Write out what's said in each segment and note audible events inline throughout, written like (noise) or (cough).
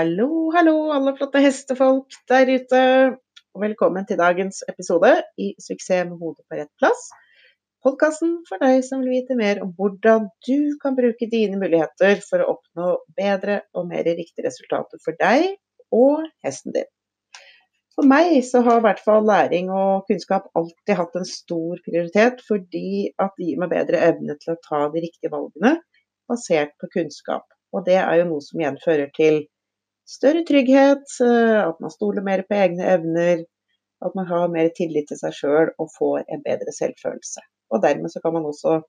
Hallo, hallo, alle flotte hestefolk der ute. Og velkommen til dagens episode i Suksess med hodet på rett plass. Podkasten for deg som vil vite mer om hvordan du kan bruke dine muligheter for å oppnå bedre og mer riktige resultater for deg og hesten din. For meg så har i hvert fall læring og kunnskap alltid hatt en stor prioritet, fordi at det gir meg bedre evne til å ta de riktige valgene basert på kunnskap. Og det er jo noe som igjen fører til større trygghet, eh, at man stoler mer på egne evner, at man har mer tillit til seg sjøl og får en bedre selvfølelse. Og dermed så kan man også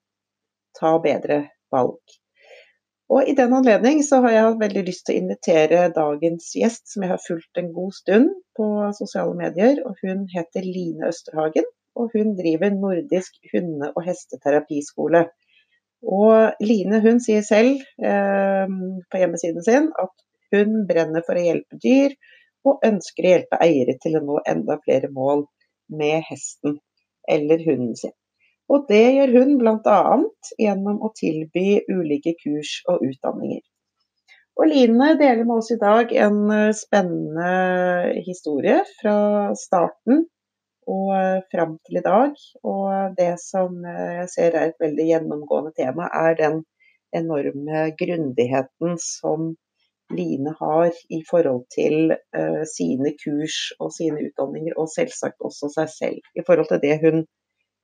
ta bedre valg. Og I den anledning så har jeg veldig lyst til å invitere dagens gjest, som jeg har fulgt en god stund på sosiale medier. og Hun heter Line Østerhagen, og hun driver nordisk hunde- og hesteterapiskole. Og Line hun sier selv eh, på hjemmesiden sin at hun brenner for å hjelpe dyr, og ønsker å hjelpe eiere til å nå enda flere mål med hesten eller hunden sin. Og det gjør hun bl.a. gjennom å tilby ulike kurs og utdanninger. Og Line deler med oss i dag en eh, spennende historie fra starten og eh, fram til i dag. Og det som eh, jeg ser er et veldig gjennomgående tema, er den enorme grundigheten som Line har i forhold til uh, sine kurs og sine utdanninger, og selvsagt også seg selv. I forhold til det hun,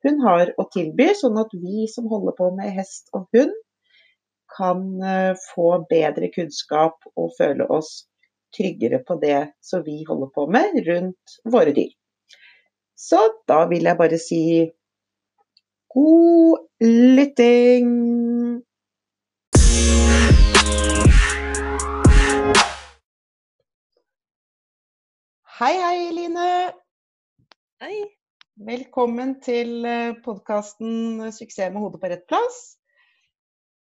hun, har å tilby, sånn at vi som holder på med hest og hund, kan uh, få bedre kunnskap og føle oss tryggere på det som vi holder på med rundt våre dyr. Så da vil jeg bare si god lytting! Hei, hei, Line. Hei. Velkommen til eh, podkasten 'Suksess med hodet på rett plass'.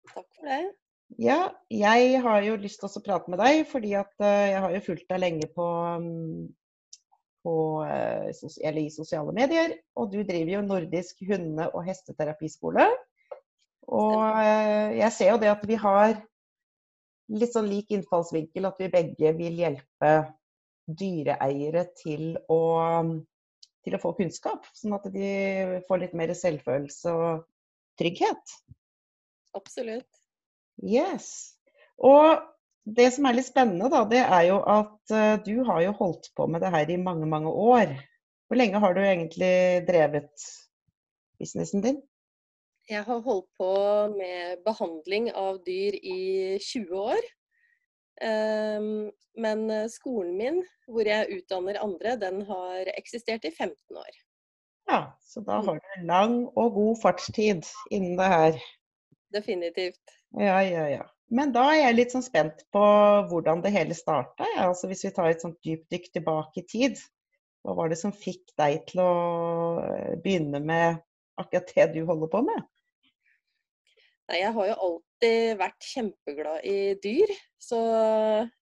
Takk for det. Ja, jeg har jo lyst til å prate med deg, fordi at eh, jeg har jo fulgt deg lenge på, mm, på eh, eller i sosiale medier. Og du driver jo nordisk hunde- og hesteterapiskole. Og jeg ser jo det at vi har litt sånn lik innfallsvinkel, at vi begge vil hjelpe dyreeiere til å, til å få kunnskap, sånn at de får litt mer selvfølelse og trygghet. Absolutt. Yes. Og det som er litt spennende, da, det er jo at uh, du har jo holdt på med det her i mange, mange år. Hvor lenge har du egentlig drevet businessen din? Jeg har holdt på med behandling av dyr i 20 år. Ehm, men eh, skolen min, hvor jeg utdanner andre, den har eksistert i 15 år. Ja, så da mm. har du lang og god fartstid innen det her. Definitivt. Ja, ja, ja. Men da er jeg litt sånn spent på hvordan det hele starta. Ja. Altså hvis vi tar et sånt dypt dykk tilbake i tid. Hva var det som fikk deg til å eh, begynne med akkurat det du holder på med? Nei, jeg har jo alltid vært kjempeglad i dyr. Så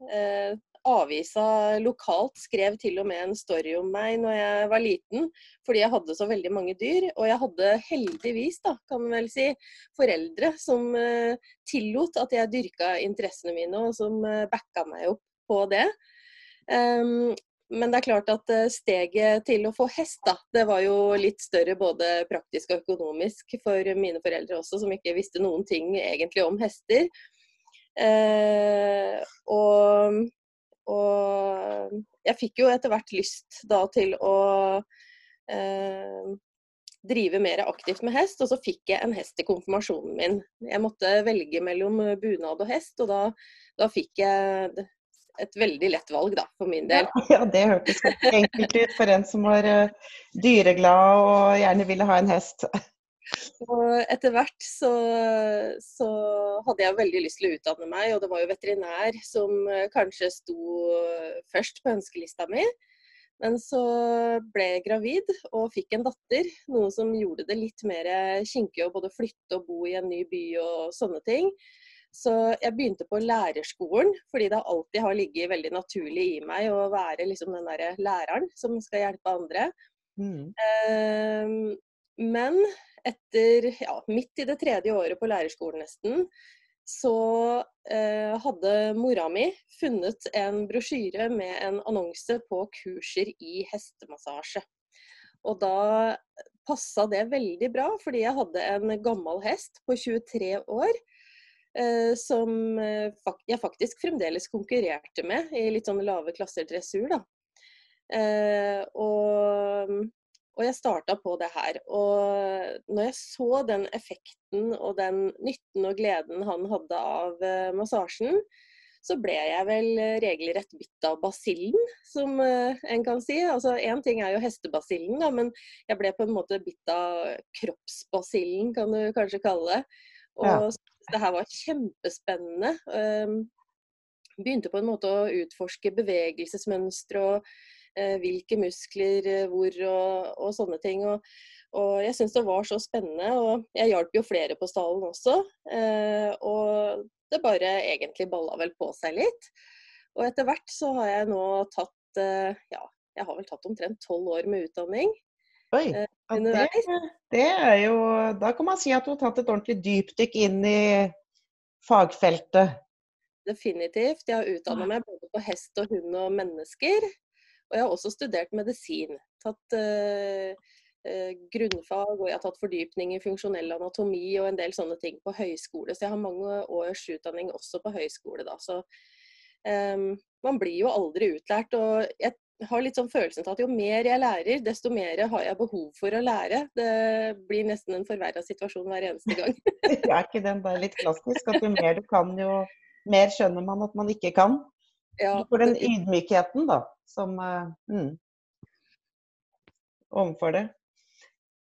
eh, avisa lokalt skrev til og med en story om meg når jeg var liten, fordi jeg hadde så veldig mange dyr. Og jeg hadde heldigvis, da, kan man vel si, foreldre som eh, tillot at jeg dyrka interessene mine, og som eh, backa meg opp på det. Um, men det er klart at eh, steget til å få hest, da, det var jo litt større både praktisk og økonomisk for mine foreldre også, som ikke visste noen ting egentlig om hester. Eh, og, og, jeg fikk jo etter hvert lyst da til å eh, drive mer aktivt med hest, og så fikk jeg en hest i konfirmasjonen min. Jeg måtte velge mellom bunad og hest, og da, da fikk jeg et veldig lett valg, da, for min del. (laughs) Ja, det hørtes enkelt ut for en som var uh, dyreglad og gjerne ville ha en hest. Og etter hvert så, så, hadde jeg veldig lyst til å utdanne meg, og det var jo veterinær som uh, kanskje sto først på ønskelista mi. Men så ble jeg gravid og fikk en datter, noe som gjorde det litt mer kinkig å både flytte og bo i en ny by og sånne ting. Så jeg begynte på lærerskolen, fordi det alltid har ligget veldig naturlig i meg å være liksom den derre læreren som skal hjelpe andre. Mm. Eh, men etter ja, midt i det tredje året på lærerskolen nesten, så eh, hadde mora mi funnet en brosjyre med en annonse på kurser i hestemassasje. Og da passa det veldig bra, fordi jeg hadde en gammel hest på 23 år. Eh, som eh, jeg faktisk fremdeles konkurrerte med i litt sånn lave klasser dressur. da. Eh, og, og, jeg starta på det her. Og når jeg så den effekten og den nytten og gleden han hadde av massasjen, så ble jeg vel regelrett bitt av basillen, som en kan si. Altså Én ting er jo hestebasillen, da, men jeg ble på en måte bitt av kroppsbasillen, kan du kanskje kalle det. Og ja. Det her var kjempespennende. Um, begynte på en måte å utforske bevegelsesmønstre og Eh, hvilke muskler eh, hvor og, og sånne ting. Og, og jeg syns det var så spennende, og jeg hjalp jo flere på stallen også. Eh, og det bare egentlig balla vel på seg litt. Og etter hvert så har jeg nå tatt ja, jeg har vel tatt omtrent tolv år med utdanning. Oi, det, det, er jo Da kan man si at du har tatt et ordentlig dypdykk inn i fagfeltet. Definitivt. Jeg har utdanna meg både på hest og hund og mennesker. Og jeg har også studert medisin. Tatt uh, uh, grunnfag, og jeg har tatt fordypning i funksjonell anatomi og en del sånne ting på høyskole. Så jeg har mange års utdanning også på høyskole, da. Så um, man blir jo aldri utlært. Og jeg har litt sånn følelsen av at jo mer jeg lærer, desto mer har jeg behov for å lære. Det blir nesten en forverra situasjon hver eneste gang. (laughs) er ikke den bare litt klassisk? At jo mer du kan, jo mer skjønner man at man ikke kan? Ja, du får den ydmykheten, da som eh, mm, Overfor det.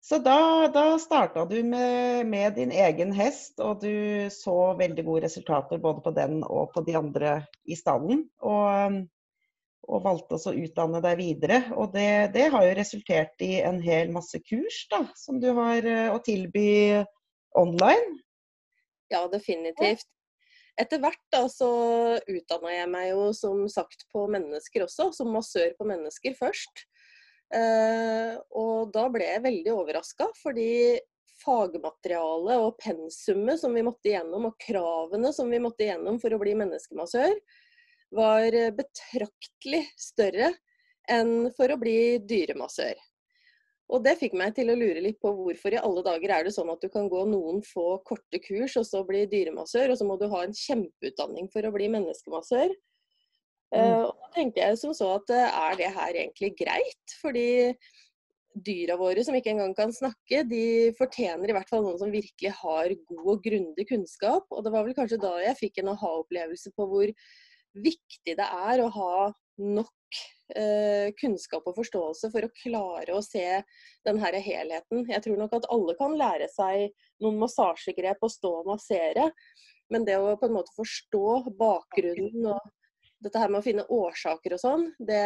Så da, da starta du med, med, din egen hest, og du så veldig gode resultater både på den og på de andre i stallen. Og, og valgte å utdanne deg videre. Og det, det, har jo resultert i en hel masse kurs da, som du har eh, å tilby online. Ja, definitivt. Etter hvert da så utdanna jeg meg jo som sagt på mennesker også, som massør på mennesker først. Eh, og da ble jeg veldig overraska, fordi fagmaterialet og pensumet som vi måtte igjennom, og kravene som vi måtte igjennom for å bli menneskemassør, var betraktelig større enn for å bli dyremassør. Og det fikk meg til å lure litt på hvorfor i alle dager er det sånn at du kan gå noen få korte kurs og så bli dyremassør, og så må du ha en kjempeutdanning for å bli menneskemassør. Mm. Uh, og da tenkte jeg som så at uh, er det her egentlig greit? Fordi dyra våre som ikke engang kan snakke, de fortjener i hvert fall noen som virkelig har god og grundig kunnskap. Og det var vel kanskje da jeg fikk en aha-opplevelse på hvor viktig det er å ha nok eh, kunnskap og forståelse for å klare å se denne helheten. Jeg tror nok at alle kan lære seg noen massasjegrep og stå og massere. Men det å på en måte forstå bakgrunnen og dette her med å finne årsaker og sånn, det,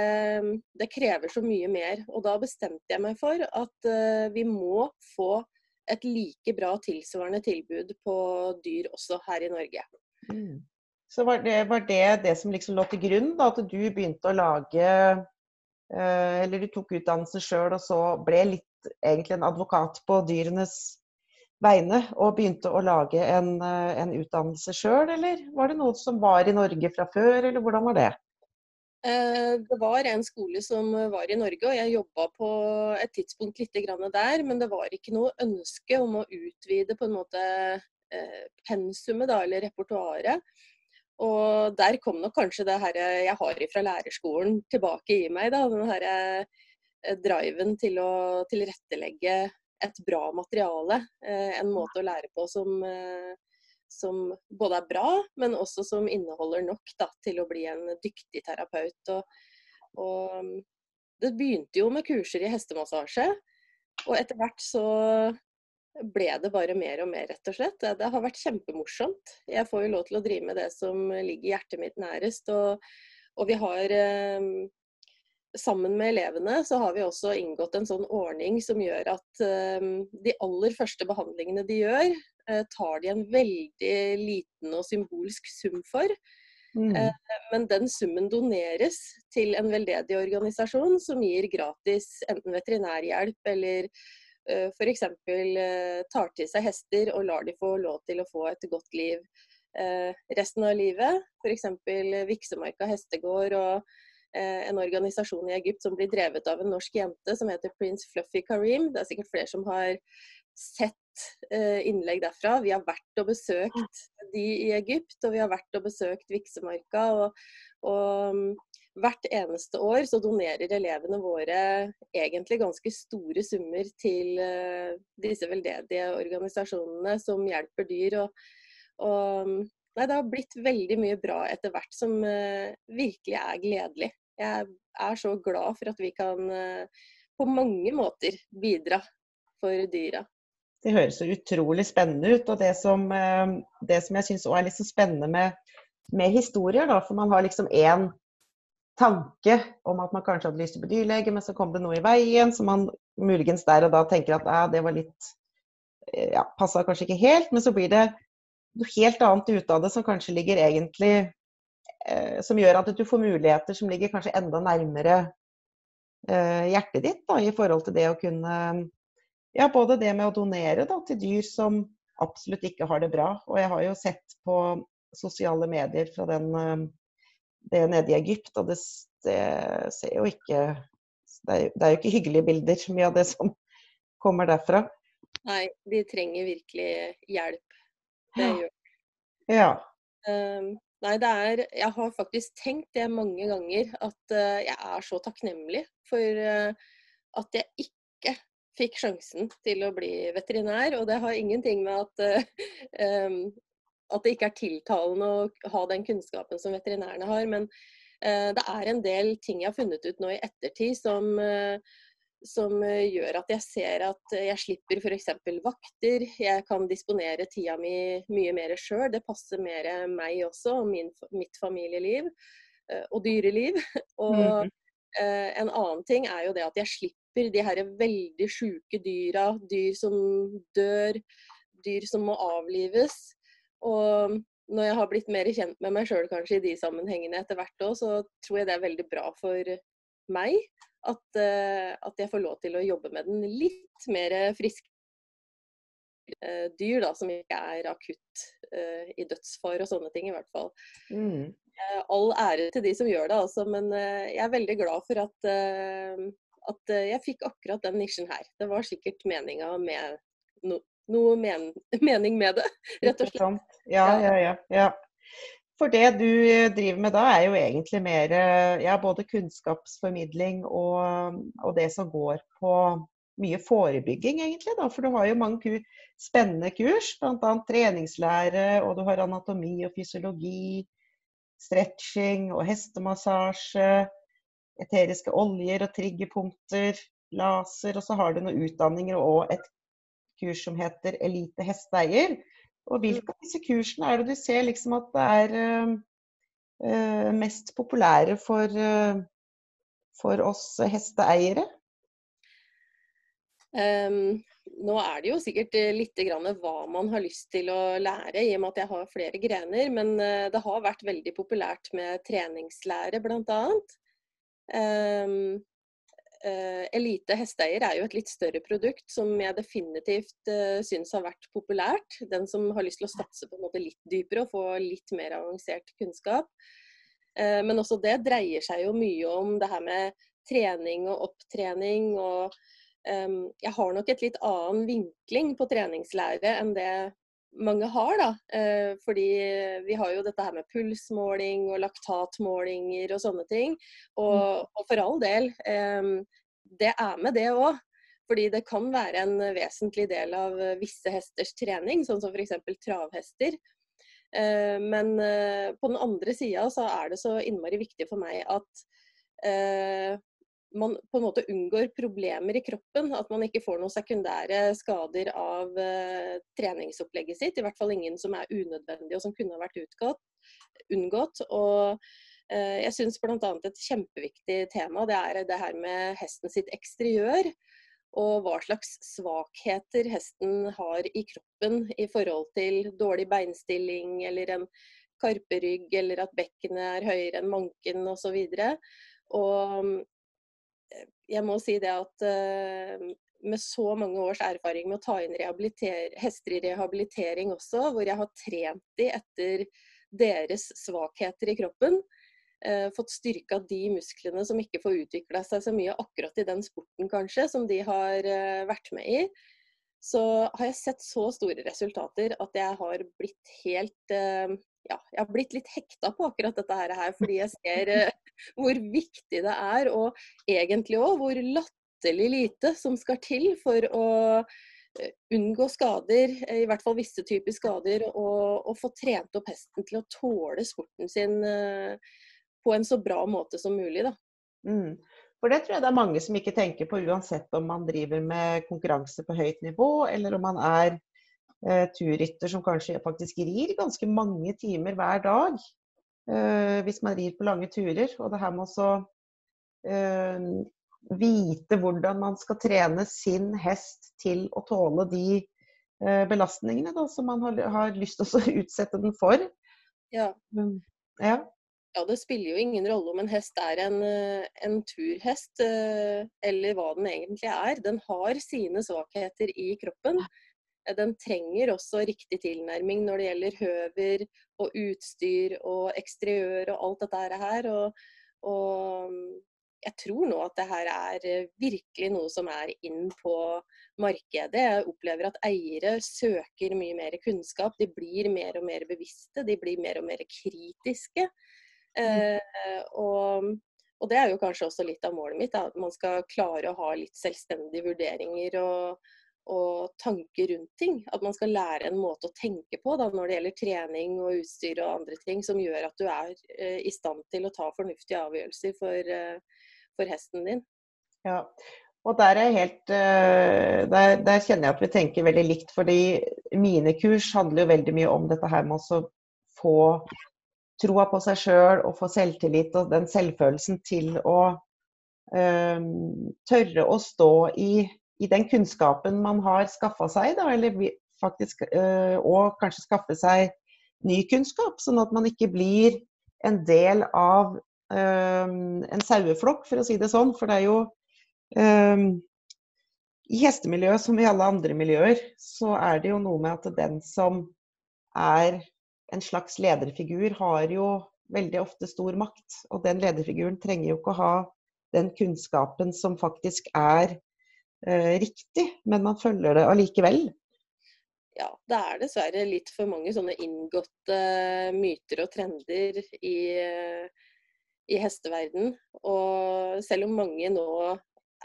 det, krever så mye mer. Og da bestemte jeg meg for at eh, vi må få et like bra tilsvarende tilbud på dyr også her i Norge. Mm. Så var det, var det, det som liksom lå til grunn, da, at du begynte å lage eh, Eller du tok utdannelse sjøl og så ble litt egentlig en advokat på dyrenes vegne og begynte å lage en, eh, en utdannelse sjøl, eller var det noe som var i Norge fra før, eller hvordan var det? Eh, det var en skole som var i Norge, og jeg jobba på et tidspunkt litt der. Men det var ikke noe ønske om å utvide på en måte pensumet da, eller repertoaret. Og der kom nok kanskje det her jeg har fra lærerskolen tilbake i meg. da, Den her eh, driven til å tilrettelegge et bra materiale. Eh, en måte å lære på som, eh, som både er bra, men også som inneholder nok da, til å bli en dyktig terapeut. Og, og det begynte jo med kurser i hestemassasje. Og etter hvert så ble det bare mer og mer, rett og slett. Det har vært kjempemorsomt. Jeg får jo lov til å drive med det som ligger hjertet mitt nærest. Og, og vi har eh, Sammen med elevene så har vi også inngått en sånn ordning som gjør at eh, de aller første behandlingene de gjør, eh, tar de en veldig liten og symbolsk sum for. Mm. Eh, men den summen doneres til en veldedig organisasjon som gir gratis enten veterinærhjelp eller f.eks. Eh, tar til seg hester og lar de få lov til å få et godt liv eh, resten av livet. F.eks. Viksemarka hestegård og eh, en organisasjon i Egypt som blir drevet av en norsk jente som heter Prince Fluffy Kareem. Det er sikkert flere som har sett eh, innlegg derfra. Vi har vært og besøkt de i Egypt, og vi har vært og besøkt Viksemarka. og, og mm, hvert eneste år så donerer elevene våre egentlig ganske store summer til uh, disse veldedige organisasjonene som hjelper dyr. Og, og, nei, det har blitt veldig mye bra etter hvert som uh, virkelig er gledelig. Jeg er så glad for at vi kan uh, på mange måter bidra for dyra. Det høres så utrolig spennende ut. Og det som, det som jeg syns er litt så spennende med, med historier, da, for man har liksom én tanke om at man kanskje hadde lyst til å bli dyrlege, men så kom det noe i veien, så man muligens der og da tenker at ah, det var litt eh, ja, passa kanskje ikke helt, men så blir det noe helt annet ut av det som kanskje ligger egentlig eh, Som gjør at du får muligheter som ligger kanskje enda nærmere eh, hjertet ditt da, i forhold til det å kunne Ja, både det med å donere da, til dyr som absolutt ikke har det bra. Og jeg har jo sett på sosiale medier fra den eh, det nede i Egypt. Og det, det ser jo ikke det er, det er, jo ikke hyggelige bilder, mye av det som kommer derfra. Nei, de trenger virkelig hjelp. Det gjør de. Ja. Um, nei, det er Jeg har faktisk tenkt det mange ganger, at uh, jeg er så takknemlig for uh, at jeg ikke fikk sjansen til å bli veterinær. Og det har ingenting med at uh, um, (laughs) at det ikke er tiltalende å ha den kunnskapen som veterinærene har. Men eh, det er en del ting jeg har funnet ut nå i ettertid som, eh, som gjør at jeg ser at jeg slipper f.eks. vakter. Jeg kan disponere tida mi mye mer sjøl. Det passer mer meg også og min, mitt familieliv eh, og dyreliv. (laughs) Og mm. en annen ting er jo det at jeg slipper de her veldig sjuke dyra, dyr som dør, dyr som må avlives. Og når jeg har blitt mer kjent med meg sjøl kanskje i de sammenhengene etter hvert òg, så tror jeg det er veldig bra for meg at, uh, at, jeg får lov til å jobbe med den litt mer friske uh, dyr, da, som ikke er akutt uh, i dødsfar og sånne ting, i hvert fall. Mm. all ære til de som gjør det, altså, men jeg er veldig glad for at, at jeg fikk akkurat den nisjen her. Det var sikkert meninga med no noe men (laughs) mening med det, rett og slett. Ja, ja, ja, ja. For det du eh, driver med da, er jo egentlig mer ja, både kunnskapsformidling og, og, det som går på mye forebygging, egentlig. da, For du har jo mange spennende kurs, bl.a. treningslære, og du har anatomi og fysiologi, stretching og hestemassasje, eteriske oljer og triggerpunkter, laser, og så har du noen utdanninger og et kurs som heter Elite hesteeier. Og hvilke av disse kursene er det du ser liksom at det er uh, mest populære for, uh, for oss hesteeiere? Um, nå er det jo sikkert litt grann hva man har lyst til å lære, i og med at jeg har flere grener. Men det har vært veldig populært med treningslære, bl.a. Um, Uh, Elite hesteeier er jo et litt større produkt som jeg definitivt uh, syns har vært populært. Den som har lyst til å satse på en måte litt dypere og få litt mer avansert kunnskap. Uh, men også det dreier seg jo mye om det her med trening og opptrening. og um, Jeg har nok et litt annen vinkling på treningslære enn det mange har. da, eh, Fordi vi har jo dette her med pulsmåling og laktatmålinger og sånne ting. Og, mm. og for all del, eh, det er med det òg. Fordi det kan være en vesentlig del av visse hesters trening, sånn som f.eks. travhester. Eh, men på den andre sida så er det så innmari viktig for meg at man på en måte unngår problemer i kroppen. At man ikke får noen sekundære skader av uh, treningsopplegget sitt. I hvert fall ingen som er unødvendige og som kunne vært utgått, unngått. Og uh, jeg syns bl.a. et kjempeviktig tema det er det her med hesten sitt eksteriør. Og hva slags svakheter hesten har i kroppen i forhold til dårlig beinstilling eller en karperygg, eller at bekkenet er høyere enn manken osv. Og jeg må si det at uh, med så mange års erfaring med å ta inn hester i rehabilitering også, hvor jeg har trent de etter deres svakheter i kroppen. Eh, fått styrka de musklene som ikke får utvikla seg så mye akkurat i den sporten, kanskje, som de har eh, vært med i. Så har jeg sett så store resultater at jeg har blitt helt eh, ja, jeg har blitt litt hekta på akkurat dette her, fordi jeg (laughs) ser eh, hvor viktig det er, og egentlig òg hvor latterlig lite som skal til for å eh, unngå skader, i hvert fall visse typer skader, og, og, få trent opp hesten til å tåle sporten sin eh, på en så bra måte som mulig. Da. Mm. For det tror jeg det er mange som ikke tenker på, uansett om man driver med konkurranse på høyt nivå, eller om man er eh, turrytter som kanskje faktisk rir ganske mange timer hver dag. Eh, hvis man rir på lange turer. Og det her med å eh, vite hvordan man skal trene sin hest til å tåle de eh, belastningene da, som man har, har lyst til å (laughs) utsette den for. Ja. ja. Ja, det spiller jo ingen rolle om en hest er en, eh, en, turhest, eh, eller hva den egentlig er. Den har sine svakheter i kroppen. Eh, den trenger også riktig tilnærming når det gjelder høver og utstyr og eksteriør og alt dette her. Og, og mm, jeg tror nå at det her er virkelig noe som er inn på markedet. Jeg opplever at eiere søker mye mer kunnskap. De blir mer og mer bevisste, de blir mer og mer kritiske. Eh, og og det er jo kanskje også litt av målet mitt, at man skal klare å ha litt selvstendige vurderinger og, og, tanker rundt ting. At man skal lære en måte å tenke på da, når det gjelder trening og utstyr og andre ting, som gjør at du er eh, i stand til å ta fornuftige avgjørelser for, eh, for hesten din. Ja, og der, helt, eh, der, der, kjenner jeg at vi tenker veldig likt. fordi mine kurs handler jo veldig mye om dette her med å få troa på seg sjøl og få selvtillit og den selvfølelsen til å øh, tørre å stå i, i, den kunnskapen man har skaffa seg, da, eller faktisk, øh, og kanskje skaffe seg ny kunnskap, sånn at man ikke blir en del av øh, en saueflokk, for å si det sånn. For det er jo i hestemiljøet som i alle andre miljøer, så er det jo noe med at den som er en slags lederfigur har jo veldig ofte stor makt. Og den lederfiguren trenger jo ikke å ha den kunnskapen som faktisk er eh, riktig, men man følger det allikevel. Ja, det er dessverre litt for mange sånne inngåtte myter og trender i, i hesteverden. Og selv om mange nå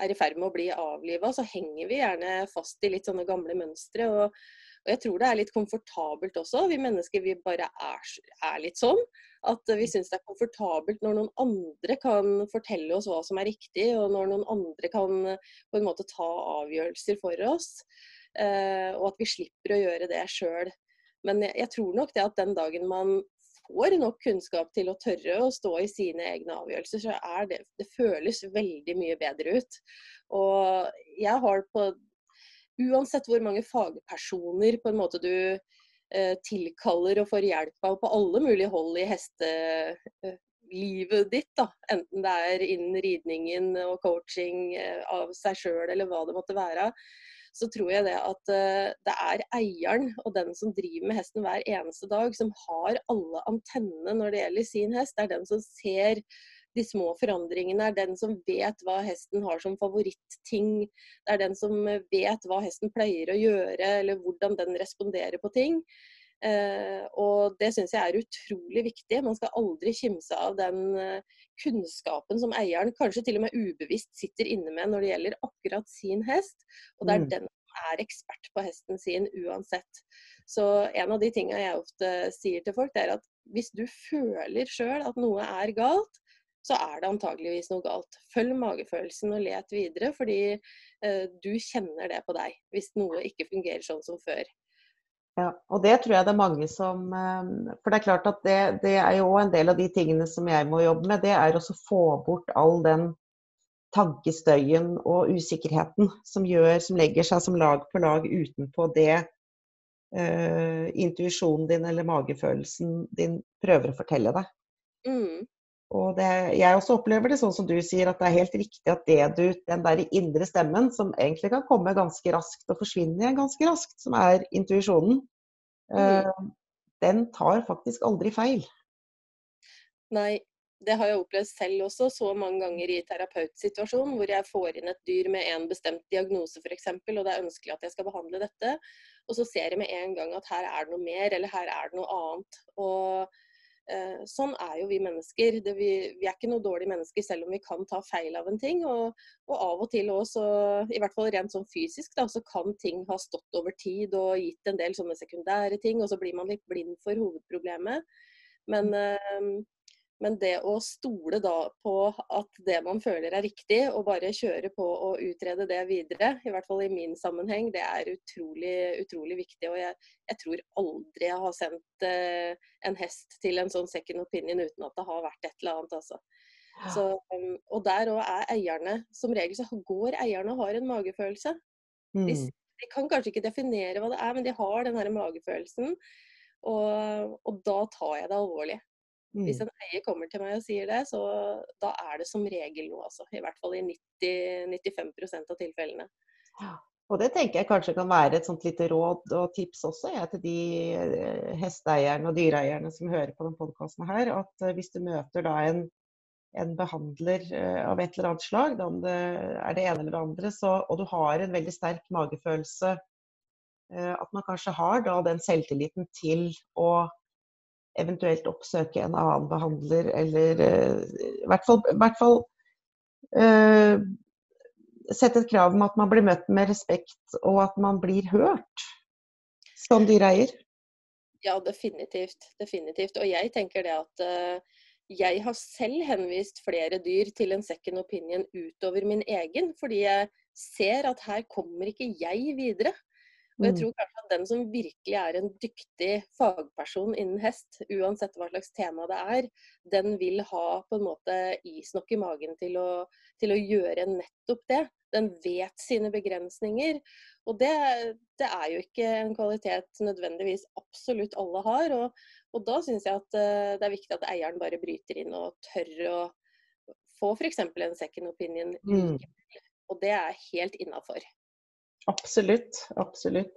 er i ferd med å bli avliva, så henger vi gjerne fast i litt sånne gamle mønstre. Og og jeg tror det er litt komfortabelt også. Vi mennesker vi bare er, er litt sånn. At vi syns det er komfortabelt når noen andre kan fortelle oss hva som er riktig, og når noen andre kan på en måte ta avgjørelser for oss. Eh, og at vi slipper å gjøre det sjøl. Men jeg, tror nok det at den dagen man får nok kunnskap til å tørre å stå i sine egne avgjørelser, så er det Det føles veldig mye bedre ut. Og jeg har på uansett hvor mange fagpersoner på en måte du eh, tilkaller og får hjelp av på alle mulige hold i hestelivet eh, ditt, da. enten det er innen ridningen og coaching eh, av seg sjøl eller hva det måtte være, så tror jeg det at eh, det er eieren og den som driver med hesten hver eneste dag, som har alle antennene når det gjelder sin hest. Det er den som ser de små forandringene, er den som vet hva hesten har som favoritting. Det er den som vet hva hesten pleier å gjøre, eller hvordan den responderer på ting. Eh, og det syns jeg er utrolig viktig. Man skal aldri kimse av den eh, kunnskapen som eieren kanskje til og med ubevisst sitter inne med når det gjelder akkurat sin hest. Og det er mm. den som er ekspert på hesten sin uansett. Så en av de tingene jeg ofte sier til folk, det er at hvis du føler sjøl at noe er galt, så er det antageligvis noe galt. Følg magefølelsen og let videre, fordi eh, du kjenner det på deg hvis noe ikke fungerer sånn som før. Ja, og det tror jeg det er mange som eh, For det er klart at det, det er jo en del av de tingene som jeg må jobbe med. Det er å få bort all den tankestøyen og usikkerheten som, gjør, som legger seg som lag på lag utenpå det uh, intuisjonen din eller magefølelsen din prøver å fortelle deg. Mm. Og det, jeg også opplever det sånn som du sier, at det er helt riktig at det du, den der indre stemmen, som egentlig kan komme ganske raskt og forsvinne igjen ganske raskt, som er intuisjonen, mm. uh, den tar faktisk aldri feil. Nei, det har jeg opplevd selv også så mange ganger i terapeutsituasjonen, hvor jeg får inn et dyr med en bestemt diagnose f.eks., og det er ønskelig at jeg skal behandle dette. Og så ser jeg med en gang at her er det noe mer, eller her er det noe annet. Og sånn er jo vi mennesker. Det, vi, vi, er ikke noe dårlige mennesker selv om vi kan ta feil av en ting. Og, og av og til også, i hvert fall rent sånn fysisk, da, så kan ting ha stått over tid og gitt en del sånne sekundære ting, og så blir man litt blind for hovedproblemet. Men eh, men det å stole da på at det man føler er riktig, og bare kjøre på og utrede det videre, i hvert fall i min sammenheng, det er utrolig, utrolig viktig. Og jeg, jeg, tror aldri jeg har sendt eh, en hest til en sånn second opinion uten at det har vært et eller annet, altså. Så, um, og der òg er eierne Som regel så går eierne og har en magefølelse. De, mm. de, kan kanskje ikke definere hva det er, men de har den her magefølelsen. Og, og da tar jeg det alvorlig. Hvis mm. en eier kommer til meg og sier det, så da er det som regel noe, altså. I hvert fall i 90-95 av tilfellene. Ja. Og det tenker jeg kanskje kan være et sånt lite råd og tips også ja, til de eh, hesteeierne og dyreeierne som hører på denne podkasten her. At eh, hvis du møter da en, en, behandler eh, av et eller annet slag, om det er det ene eller det andre, så, og du har en veldig sterk magefølelse, at man kanskje har da den selvtilliten til å eventuelt oppsøke en annen behandler, eller uh, i hvert fall, i hvert fall uh, sette et krav om at man blir møtt med respekt, og at man blir hørt som dyreeier. Ja, definitivt. Definitivt. Og jeg tenker det at uh, jeg har selv henvist flere dyr til en second opinion utover min egen, fordi jeg ser at her kommer ikke jeg videre. Og jeg mm. tror kanskje at den som virkelig er en dyktig fagperson innen hest, uansett hva slags tema det er, den vil ha på en måte is nok i magen til å, til å gjøre nettopp det. Den vet sine begrensninger. Og det, det, er jo ikke en kvalitet nødvendigvis absolutt alle har. Og, og da syns jeg at eh, det er viktig at eieren bare bryter inn og tør å få f.eks. en second opinion. Mm. Og det er helt innafor. Absolutt. Absolutt.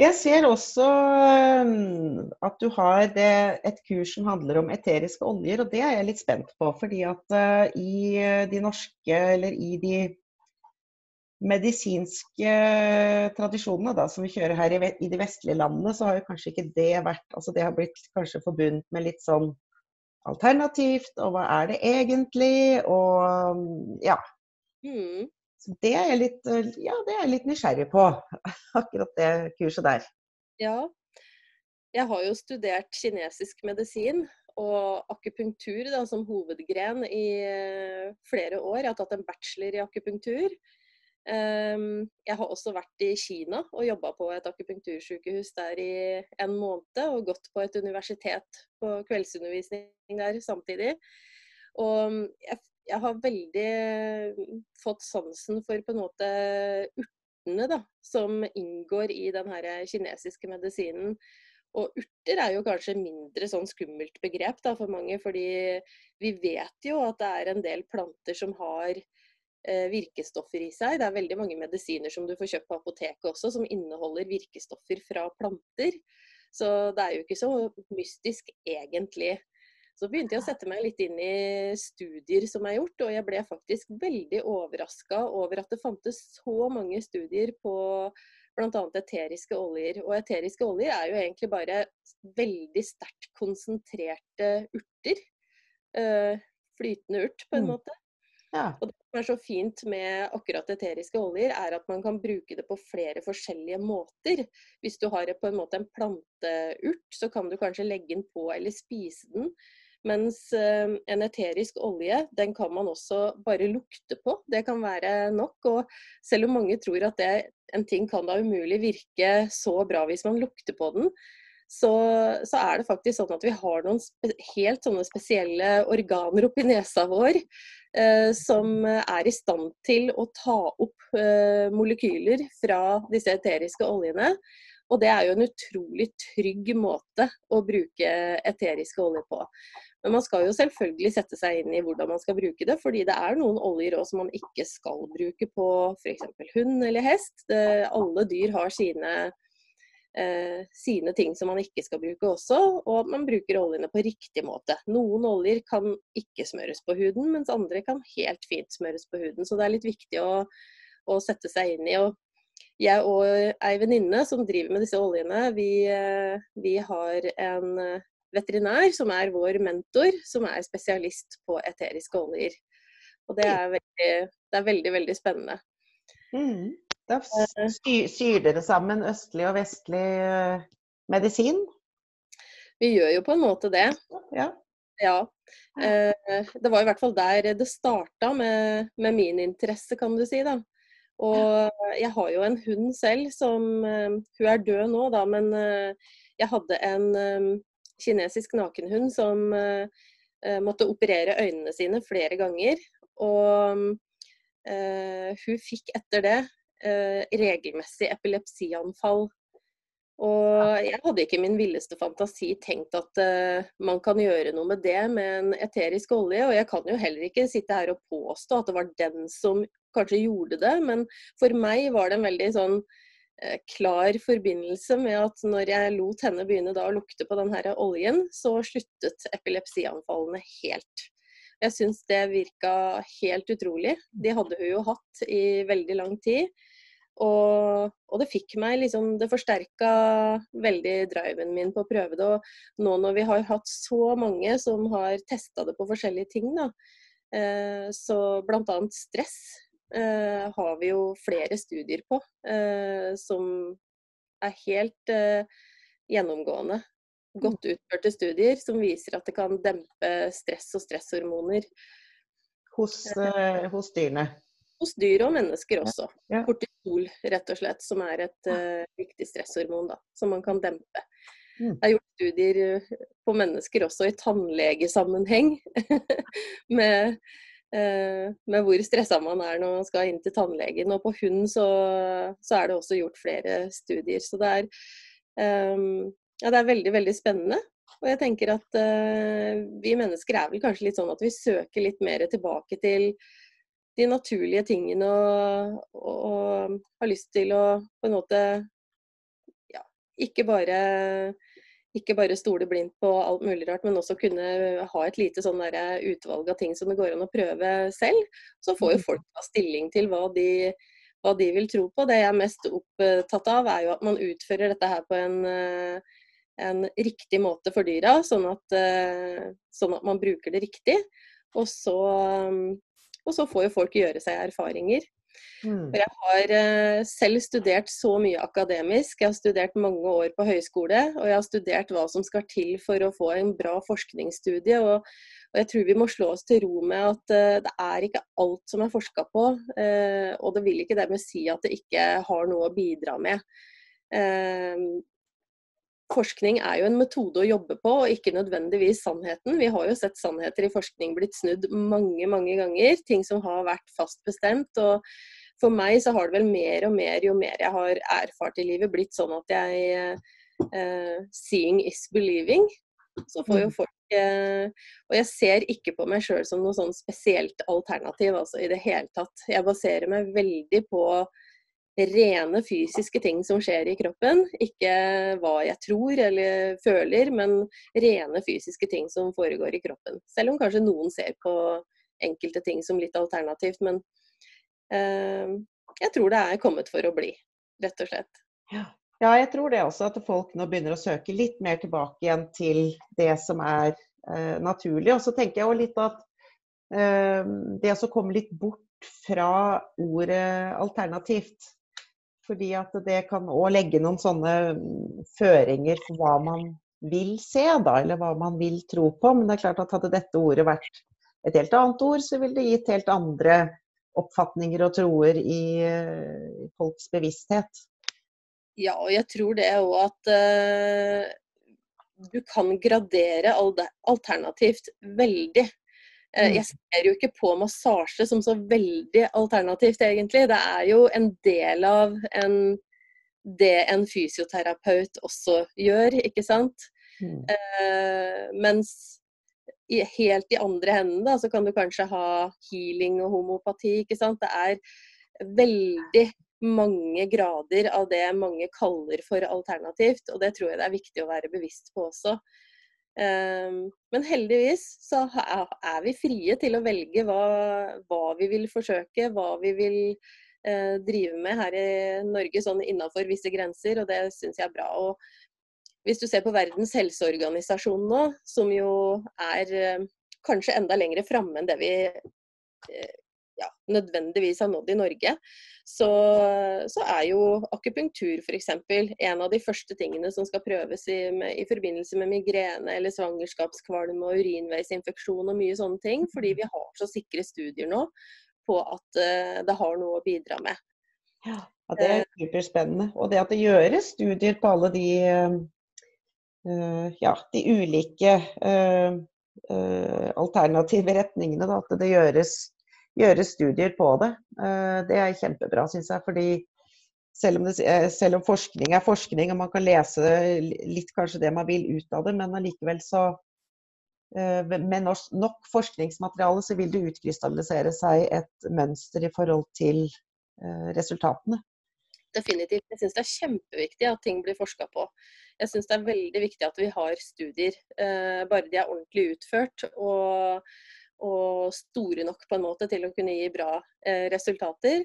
Jeg ser også um, at du har et kurs som handler om eteriske oljer, og det er jeg litt spent på. Fordi at uh, i de norske, eller i de medisinske tradisjonene da, som vi kjører her i, i de vestlige landene, så har jo kanskje ikke det vært Altså det har blitt kanskje forbundet med litt sånn alternativt, og hva er det egentlig, og ja. Mm. Så det er jeg litt, eh, ja, det er jeg litt nysgjerrig på, (laughs) akkurat det kurset der. Ja. Jeg har jo studert kinesisk medisin og akupunktur da, som hovedgren i eh, flere år. Jeg har tatt en bachelor i akupunktur. Ehm, jeg har også vært i Kina og jobba på et akupunktursykehus der i en måned. Og gått på et universitet på kveldsundervisning der samtidig. Og jeg jeg har veldig fått sansen for på en måte urtene da, som inngår i den kinesiske medisinen. Og urter er jo kanskje mindre sånn skummelt begrep da, for mange, fordi vi vet jo at det er en del planter som har eh, virkestoffer i seg. Det er veldig mange medisiner som du får kjøpt på apoteket også, som inneholder virkestoffer fra planter. Så det er jo ikke så mystisk egentlig. Så begynte jeg å sette meg litt inn i studier som er gjort, og jeg ble faktisk veldig overraska over at det fantes så mange studier på bl.a. eteriske oljer. Og eteriske oljer er jo egentlig bare veldig sterkt konsentrerte urter. Uh, flytende urt, på en mm. måte. Ja. Og det som er så fint med akkurat eteriske oljer, er at man kan bruke det på flere forskjellige måter. Hvis du har på en måte en planteurt, så kan du kanskje legge den på eller spise den. Mens eh, en eterisk olje, den kan man også bare lukte på. Det kan være nok. Og selv om mange tror at det, en ting kan da umulig virke så bra hvis man lukter på den, så, så er det faktisk sånn at vi har noen helt sånne spesielle organer oppi nesa vår eh, som er i stand til å ta opp eh, molekyler fra disse eteriske oljene. Og det er jo en utrolig trygg måte å bruke eteriske oljer på. Men man skal jo selvfølgelig sette seg inn i hvordan man skal bruke det, fordi det er noen oljer også som man ikke skal bruke på f.eks. hund eller hest. Det, alle dyr har sine, eh, sine ting som man ikke skal bruke også, og man bruker oljene på riktig måte. Noen oljer kan ikke smøres på huden, mens andre kan helt fint smøres på huden. Så det er litt viktig å, å sette seg inn i. og jeg og ei venninne som driver med disse oljene, vi, eh, vi, har en veterinær som er vår mentor, som er spesialist på eteriske oljer. Og det er veldig, det er veldig, veldig spennende. Mm. Da syr, syr dere sammen østlig og vestlig eh, medisin? Vi gjør jo på en måte det. Ja. ja. Det var i hvert fall der det starta med, med min interesse, kan du si. da. Og jeg har jo en hund selv som eh, Hun er død nå, da, men eh, jeg hadde en eh, kinesisk nakenhund som måtte operere øynene sine flere ganger. Og hun fikk etter det regelmessig epilepsianfall. Og jeg hadde ikke min villeste fantasi tenkt at uh, man kan gjøre noe med det med en eterisk olje. Og jeg kan jo heller ikke sitte her og påstå at det var den som kanskje gjorde det, men for meg var det en veldig sånn eh, klar forbindelse med at når jeg lot henne begynne å lukte på den oljen, så sluttet epilepsianfallene helt. Jeg syns det virka helt utrolig. De hadde hun jo hatt i veldig lang tid. Og, og, det fikk meg liksom Det forsterka veldig driven min på å prøve det. Og nå når vi har hatt så mange som har testa det på forskjellige ting, da, eh, så bl.a. stress eh, har vi jo flere studier på eh, som er helt eh, gjennomgående. Mm. Godt utførte studier som viser at det kan dempe stress og stresshormoner. Hos, eh, hos dyrene? Hos dyr og mennesker også. Ja. Kortisol, rett og slett, som er et viktig stresshormon da, som man kan dempe. Mm. Det er gjort studier på mennesker også i tannlegesammenheng (laughs) med Eh, med hvor stressa man er når man skal inn til tannlegen. Og på hund så, så er det også gjort flere studier. Så det er, um, ja, det er veldig, veldig spennende. Og jeg tenker at uh, vi mennesker er vel kanskje litt sånn at vi søker litt mer tilbake til de naturlige tingene og, og, og har lyst til å på en måte ja, ikke bare ikke bare stole blindt på alt mulig rart, men også kunne ha et lite sånn utvalg av ting som det går an å prøve selv. Så får jo mm. folk ta stilling til hva de, hva de, vil tro på. Det jeg er mest opptatt av, er jo at man utfører dette her på en, eh, en riktig måte for dyra, sånn at, eh, sånn at, man bruker det riktig. Og så, og så får jo folk gjøre seg erfaringer. Mm. Jeg har uh, selv studert så mye akademisk. Jeg har studert mange år på høyskole, og jeg har studert hva som skal til for å få en bra forskningsstudie. Og, og jeg tror vi må slå oss til ro med at uh, det er ikke alt som er forska på. Uh, og det vil ikke dermed si at det ikke har noe å bidra med. Forskning er jo en metode å jobbe på, og ikke nødvendigvis sannheten. Vi har jo sett sannheter i forskning blitt snudd mange, mange ganger. Ting som har vært fast bestemt. og for meg så har det vel mer og mer, jo mer jeg har erfart i livet, blitt sånn at jeg uh, Seeing is believing. Så får jo mm. folk uh, Og jeg ser ikke på meg sjøl som noe sånn spesielt alternativ, altså i det hele tatt. Jeg baserer meg veldig på rene fysiske ting som skjer i kroppen. Ikke hva jeg tror eller føler, men rene fysiske ting som foregår i kroppen. Selv om kanskje noen ser på enkelte ting som litt alternativt. Men eh, jeg tror det er kommet for å bli, rett og slett. Ja. ja, jeg tror det også. At folk nå begynner å søke litt mer tilbake igjen til det som er eh, naturlig. Og så tenker jeg også litt at eh, det å komme litt bort fra ordet alternativt. Fordi at det kan òg legge noen sånne mm, føringer for hva man vil se, da, eller hva man vil tro på. Men det er klart at hadde dette ordet vært et helt annet ord, så ville det gitt helt andre oppfatninger og troer i, i folks bevissthet. Ja, og jeg tror det òg at uh, du kan gradere alternativt veldig. Uh, Jeg ser jo ikke på massasje som så veldig alternativt, egentlig. Det er jo en del av en, det en fysioterapeut også gjør, ikke sant. Mm. Eh, mens i, helt i andre hendene, da, så kan du kanskje ha healing og homopati. ikke sant? Det er veldig mange grader av det mange kaller for alternativt, og det tror jeg det er viktig å være bevisst på også. Um, men heldigvis så er vi frie til å velge hva, hva vi vil forsøke, hva vi vil uh, drive med her i Norge sånn innafor visse grenser, og det syns jeg er bra. Og hvis du ser på Verdens helseorganisasjon nå, som jo er uh, kanskje enda lenger framme enn det vi uh, ja, nødvendigvis har nådd i Norge, så, så er jo akupunktur f.eks. en av de første tingene som skal prøves i, med, i forbindelse med migrene eller svangerskapskvalme og urinveisinfeksjon og mye sånne ting. Fordi vi har så sikre studier nå på at uh, det har noe å bidra med. Ja, det er eh. superspennende. Og det at det gjøres studier på alle de, uh, ja, de ulike uh, alternative retningene. Da, at det gjøres gjøre studier på det. Eh, det er kjempebra, syns jeg. fordi selv om, det, eh, selv om, forskning er forskning, og man kan lese litt kanskje det man vil ut av det, men allikevel så eh, Med nok forskningsmateriale så vil det utkrystallisere seg et mønster i forhold til resultatene. Definitivt. Jeg syns det er kjempeviktig at ting blir forska på. Jeg syns det er veldig viktig at vi har studier, bare de er ordentlig utført. og og store nok på en måte til å kunne gi bra eh, resultater.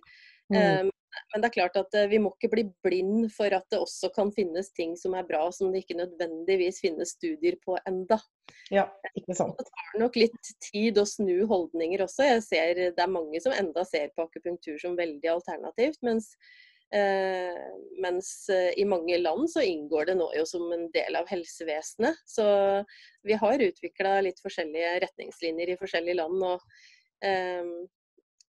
Mm. Um, men det er klart at uh, vi må ikke bli blind for at det også kan finnes ting som er bra, som det ikke nødvendigvis finnes studier på enda. Ja, ikke sant. Det tar nok litt tid å snu holdninger også. Jeg ser Det er mange som enda ser på akupunktur som veldig alternativt. mens Eh, mens eh, i mange land så inngår det nå jo som en del av helsevesenet. Så vi har utvikla litt forskjellige retningslinjer i forskjellige land. og eh,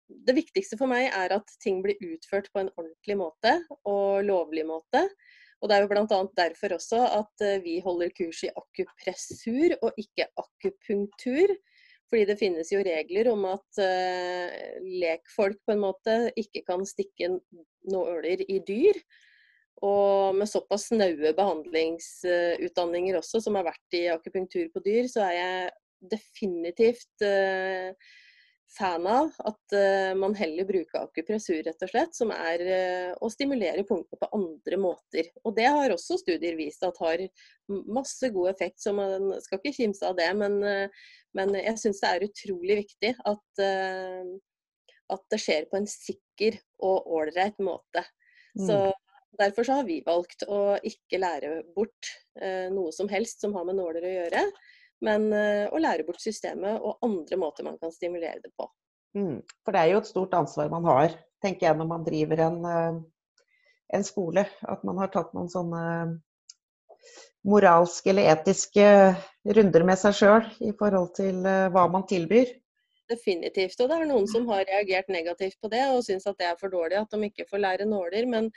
det viktigste for meg er at ting blir utført på en ordentlig måte og lovlig måte. Og Det er jo bl.a. derfor også at vi holder kurs i akupressur og ikke akupunktur. Fordi det finnes jo regler om at lekfolk på en måte ikke kan stikke nåler i dyr. Og med såpass snaue behandlingsutdanninger også, som har vært i akupunktur på dyr, så er jeg definitivt uh, fan av at uh, man heller bruker akupressur, rett og slett, som er uh, å stimulere punkter på andre måter. Og det har også studier vist at har masse god effekt, så man skal ikke kimse av det. Men, men jeg syns det er utrolig viktig at, at, det skjer på en sikker og ålreit måte. Mm. Så Derfor så har vi valgt å ikke lære bort noe som helst som har med nåler å gjøre men eh, å lære bort systemet og andre måter man kan stimulere det på. Mm. For det er jo et stort ansvar man har, tenker jeg, når man driver en, eh, en skole. At man har tatt noen sånne moralske eller etiske runder med seg sjøl i forhold til eh, hva man tilbyr. Definitivt. Og det er noen som har reagert negativt på det og syns at det er for dårlig at de ikke får lære nåler. Men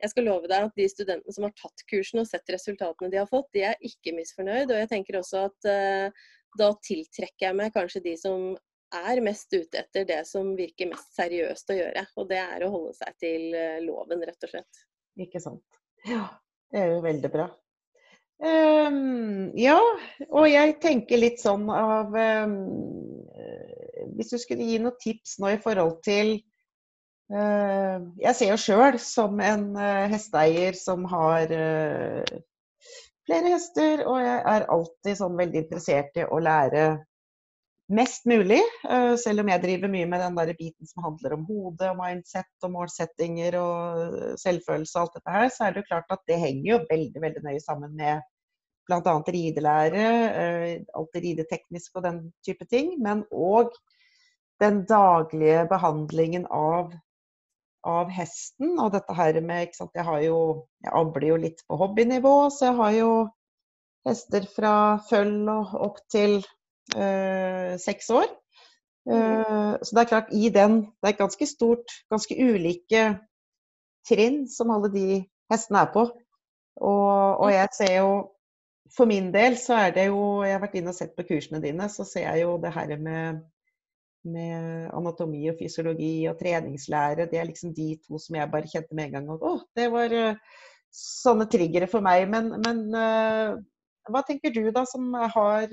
jeg skal love deg at de studentene som har tatt kursen og sett resultatene de har fått, de er ikke misfornøyd. Og jeg tenker også at uh, da tiltrekker jeg meg kanskje de som er mest ute etter det som virker mest seriøst å gjøre. Og det er å holde seg til uh, loven, rett og slett. Ikke sant. Ja, det er jo veldig bra. Um, ja, og jeg tenker litt sånn av um, Hvis du skulle gi noen tips nå i forhold til uh, jeg ser jo sjøl som en uh, hesteeier som har uh, flere hester, og jeg er alltid sånn veldig interessert i å lære mest mulig. Selv om jeg driver mye med den der biten som handler om hode og mindset og målsettinger og selvfølelse og alt dette her, så er det jo klart at det henger jo veldig, veldig nøye sammen med bl.a. ridelære, alltid rideteknisk og den type ting, men òg den daglige behandlingen av av hesten. Og dette her med ikke sant, Jeg har jo Jeg avler jo litt på hobbynivå, så jeg har jo hester fra føll og opp til seks år. Uh, så det er klart, i den Det er ganske stort, ganske ulike trinn som alle de hestene er på. Og, og jeg ser jo For min del så er det jo Jeg har vært inne og sett på kursene dine, så ser jeg jo det her med med anatomi og fysiologi og treningslære. Det er liksom de to som jeg bare kjente med en gang. Og, å, det var uh, sånne triggere for meg. Men, men hva tenker du da, som har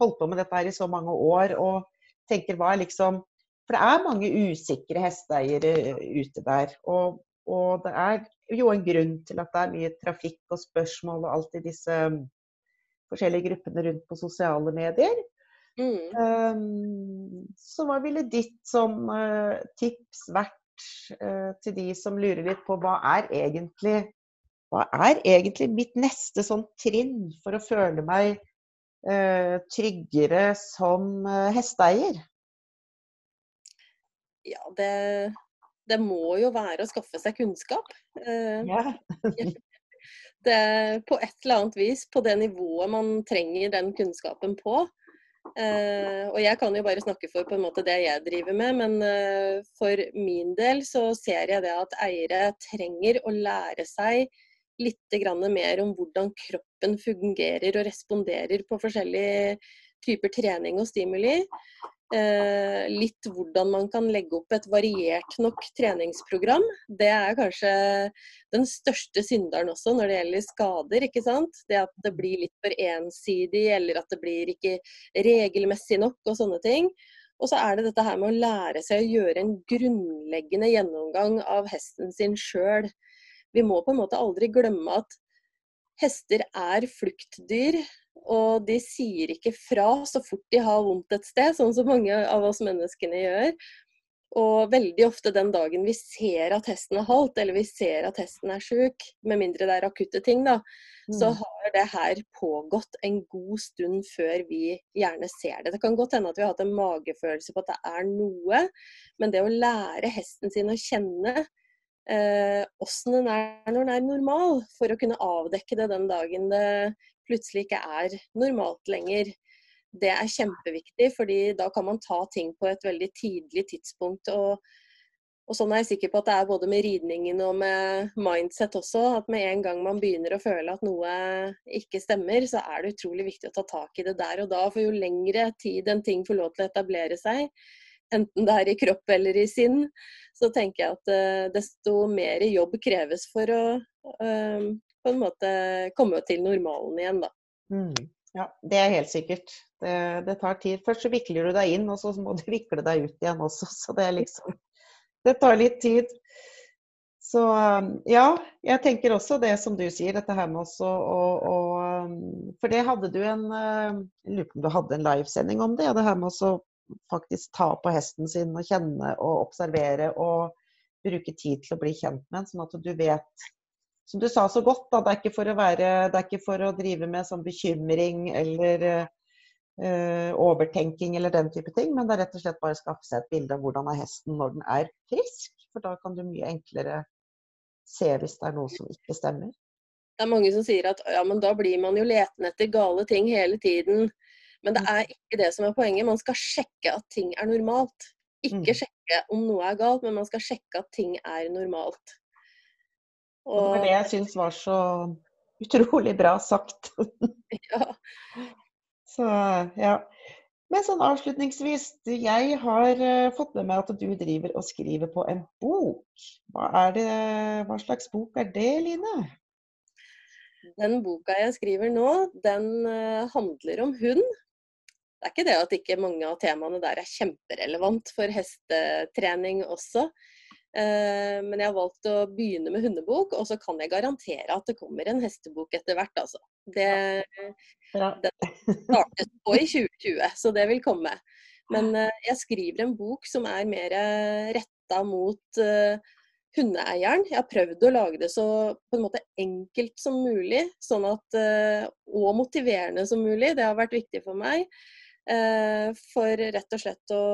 holdt på med dette her i så mange år og tenker hva er liksom For det er mange usikre hesteeiere ute der. Og, og, det er jo en grunn til at det er mye trafikk og spørsmål og alt i disse forskjellige gruppene rundt på sosiale medier. Mm. Um, så hva ville ditt sånn uh, tips vært uh, til de som lurer litt på hva er egentlig hva er egentlig mitt neste sånn trinn for å føle meg tryggere som hesteeier? Ja, det, det, må jo være å skaffe seg kunnskap. Ja. det, på et eller annet vis, på det nivået man trenger den kunnskapen på. Uh, og jeg kan jo bare snakke for på en måte det jeg driver med, men uh, for min del så ser jeg det at eiere trenger å lære seg litt mer om hvordan kroppen fungerer og responderer på forskjellige typer trening og stimuli. Eh, litt hvordan man kan legge opp et variert nok treningsprogram. Det er kanskje den største synderen også når det gjelder skader. ikke sant? Det at det blir litt for ensidig, eller at det blir ikke regelmessig nok og sånne ting. Og så er det dette her med å lære seg å gjøre en grunnleggende gjennomgang av hesten sin sjøl. Vi må på en måte aldri glemme at hester er fluktdyr. Og de sier ikke fra så fort de har vondt et sted, sånn som mange av oss menneskene gjør. Og veldig ofte den dagen vi ser at hesten er halt, eller vi ser at hesten er sjuk, med mindre det er akutte ting, da, mm. så har det her pågått en god stund før vi gjerne ser det. Det kan godt hende at vi har hatt en magefølelse på at det er noe, men det å lære hesten sin å kjenne åssen eh, den er når den er normal, for å kunne avdekke det den dagen det plutselig ikke er normalt lenger. Det er kjempeviktig, fordi da kan man ta ting på et veldig tidlig tidspunkt. Og, og sånn er jeg sikker på at det er både med ridningen og med mindset også. At med en gang man begynner å føle at noe ikke stemmer, så er det utrolig viktig å ta tak i det der og da. For jo lengre tid en ting får lov til å etablere seg, enten det er i kropp eller i sinn, så tenker jeg at uh, desto mer jobb kreves for å uh, på en måte komme til normalen igjen, da. Mm. Ja, det er helt sikkert. Det, det, tar tid. Først så vikler du deg inn, og så må du (laughs) vikle deg ut igjen også. Så det er liksom Det tar litt tid. Så ja, jeg tenker også det som du sier, dette her med også å, For det hadde du en Jeg lurer på om du hadde en livesending om det? Ja, det her med å faktisk ta på hesten sin og kjenne og observere og bruke tid til å bli kjent med den, sånn at du vet som du sa så godt, da, det er ikke for å, være, det er ikke for å drive med sånn bekymring eller uh, overtenking eller den type ting, men det er rett og slett bare å skaffe seg et bilde av hvordan er hesten når den er frisk. For da kan du mye enklere se hvis det er noe som ikke stemmer. Det er mange som sier at ja, men da blir man jo letende etter gale ting hele tiden. Men det mm. er ikke det som er poenget. Man skal sjekke at ting er normalt. Ikke mm. sjekke om noe er galt, men man skal sjekke at ting er normalt. Og det var det jeg syns var så utrolig bra sagt. (laughs) ja. Så ja. Men sånn avslutningsvis, jeg har uh, fått med meg at du driver og skriver på en bok. Hva, det, hva slags bok er det, Line? Den boka jeg skriver nå, den uh, handler om hund. Det er ikke det at ikke mange av temaene der er kjemperelevant for hestetrening også. Eh, men jeg har valgt å begynne med hundebok, og så kan jeg garantere at det kommer en hestebok etter hvert, altså. Det, ja. (laughs) det startet på i 2020, så det vil komme. Men eh, jeg skriver en bok som er mer retta mot hundeeieren. Jeg har prøvd å lage det så på en måte enkelt som mulig, sånn at, og motiverende som mulig. Det har vært viktig for meg. Uh, for rett og slett å,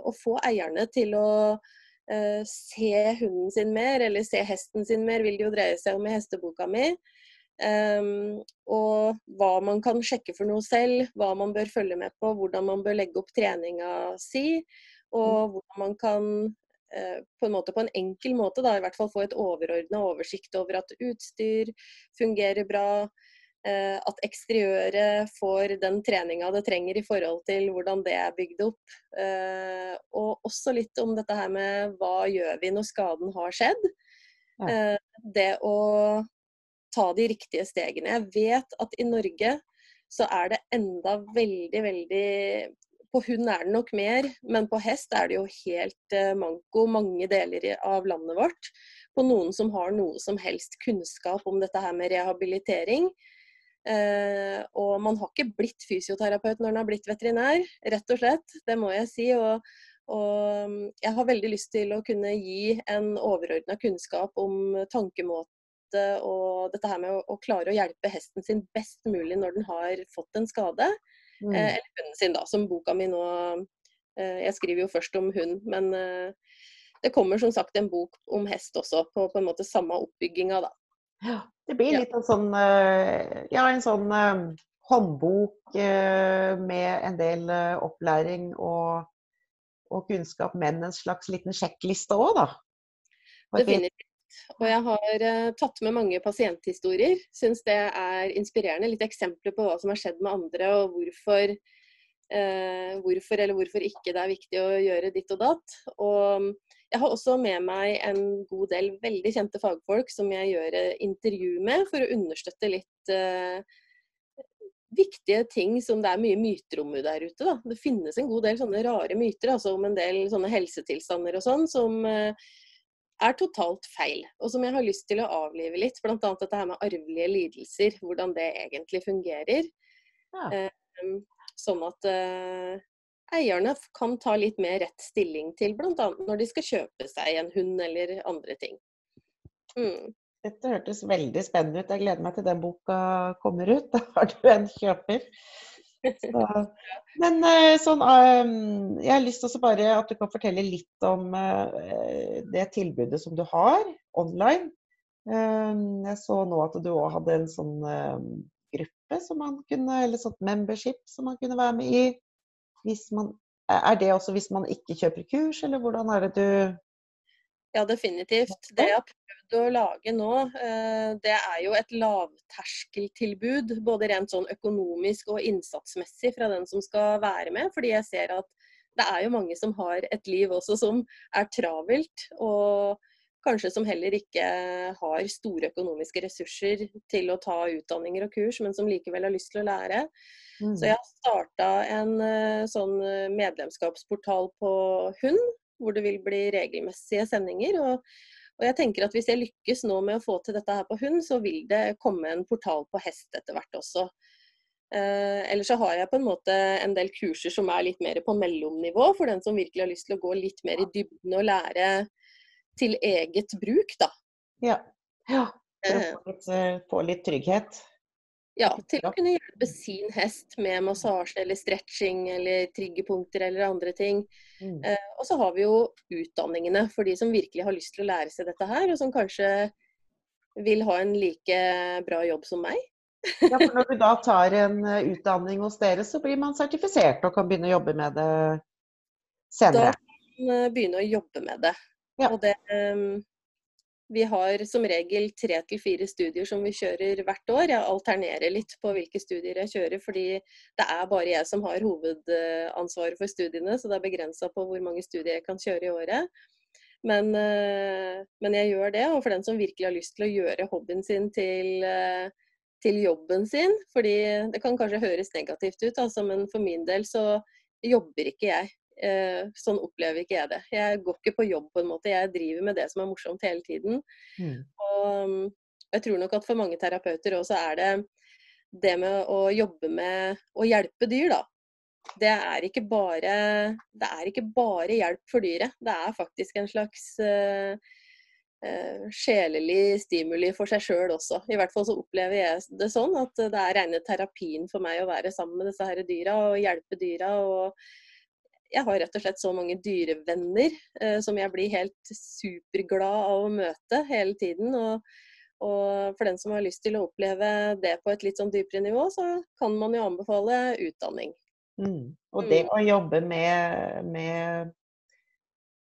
å få eierne til å uh, se hunden sin mer, eller se hesten sin mer, vil det jo dreie seg om i hesteboka mi. Um, og hva man kan sjekke for noe selv, hva man bør følge med på, hvordan man bør legge opp treninga si, og hvordan man kan uh, på en måte på en enkel måte da, i hvert fall få et overordna oversikt over at utstyr fungerer bra, Eh, at eksteriøret får den treninga det trenger i forhold til hvordan det er bygd opp. Eh, og også litt om dette her med hva gjør vi når skaden har skjedd. Ja. Eh, det å ta de riktige stegene. Jeg vet at i Norge så er det enda veldig, veldig På hund er det nok mer, men på hest er det jo helt manko mange deler av landet vårt. På noen som har noe som helst kunnskap om dette her med rehabilitering. Uh, og man har ikke blitt fysioterapeut når man har blitt veterinær, rett og slett. Det må jeg si. Og, og mm, jeg har veldig lyst til å kunne gi en overordna kunnskap om tankemåte og dette her med å, klare å hjelpe hesten sin best mulig når den har fått en skade. Mm. Eh, eller hunden sin, da, som boka mi nå eh, Jeg skriver jo først om hund, men eh, det kommer som sagt en bok om hest også, på, på en måte samme oppbygginga, da. Det blir litt en sånn, eh, ja, en sånn eh, håndbok eh, med en del opplæring og og kunnskap, men en slags liten sjekkliste òg, da. Definitivt. Og jeg har tatt med mange pasienthistorier. Syns det er inspirerende. Litt eksempler på hva som har skjedd med andre, og hvorfor, uh, hvorfor eller hvorfor ikke det er viktig å gjøre ditt og datt. Og jeg har også med meg en god del veldig kjente fagfolk som jeg gjør eh, intervju med, for å understøtte litt uh, viktige ting som det er mye myter om der ute. Da. Det finnes en god del sånne rare myter altså om en del sånne helsetilstander og sånn som eh, er totalt feil, og som jeg har lyst til å avlive litt. Bl.a. dette her med arvelige lidelser, hvordan det egentlig fungerer. Ja. Eh, sånn at eh, eierne kan ta litt mer rett stilling til bl.a. når de skal kjøpe seg en hund eller andre ting. Mm. Dette hørtes veldig spennende ut. Jeg gleder meg til den boka kommer ut. (laughs) Da har du en kjøper. Så. Men eh, sånn, eh, jeg har lyst til bare at du kan fortelle litt om eh, det tilbudet som du har online. Jeg så nå at du òg hadde en sånn gruppe som man kunne, eller sånt membership som man kunne være med i. Man, er det også hvis man ikke kjøper kurs, eller hvordan er det du ja, definitivt. Det jeg har prøvd å lage nå, eh, det er jo et lavterskeltilbud. Både rent sånn økonomisk og innsatsmessig fra den som skal være med. Fordi jeg ser at det er jo mange som har et liv også som er travelt. Og kanskje som heller ikke har store økonomiske ressurser til å ta utdanninger og kurs, men som likevel har lyst til å lære. Mm. Så jeg har starta en eh, sånn medlemskapsportal på Hund, hvor det vil bli regelmessige sendinger. Og, og, jeg tenker at hvis jeg lykkes nå med å få til dette her på hund, så vil det komme en portal på hest etter hvert også. Eh, ellers så har jeg på en måte en del kurser som er litt mer på mellomnivå, for den som virkelig har lyst til å gå litt mer i dybden og lære til eget bruk, da. Ja. ja. For å få litt, eh, få litt trygghet. Ja, til å kunne hjelpe sin hest med massasje eller stretching eller triggerpunkter eller andre ting. Mm. Eh, og så har vi jo utdanningene for de som virkelig har lyst til å lære seg dette her, og som kanskje vil ha en like bra jobb som meg. ja, for Når du da tar en eh, utdanning hos dere, så blir man sertifisert og kan begynne å jobbe med det senere? Da kan man eh, begynne å jobbe med det. Ja. Og det, um, vi har som regel tre til fire studier som vi kjører hvert år. Jeg alternerer litt på hvilke studier jeg kjører, fordi det er bare jeg som har hovedansvaret for studiene, så det er begrensa på hvor mange studier jeg kan kjøre i året. Men, eh, men, jeg gjør det, og for den som virkelig har lyst til å gjøre hobbyen sin til, eh, til jobben sin, fordi det kan kanskje høres negativt ut, altså, men for min del så jobber ikke jeg. Eh, sånn opplever ikke jeg det. Jeg går ikke på jobb på en måte, jeg driver med det som er morsomt hele tiden. Mm. Og jeg tror nok at for mange terapeuter også er det det med å jobbe med å hjelpe dyr, da. Det er ikke bare, det er ikke bare hjelp for dyret. Det er faktisk en slags uh, uh, sjelelig stimuli for seg sjøl også. I hvert fall så opplever jeg det sånn at det er rene terapien for meg å være sammen med disse her dyra og hjelpe dyra. og jeg har rett og slett så mange dyrevenner eh, som jeg blir helt superglad av å møte hele tiden. Og, og, for den som har lyst til å oppleve det på et litt sånn dypere nivå, så kan man jo anbefale utdanning. Mm. Og det mm. å jobbe med, med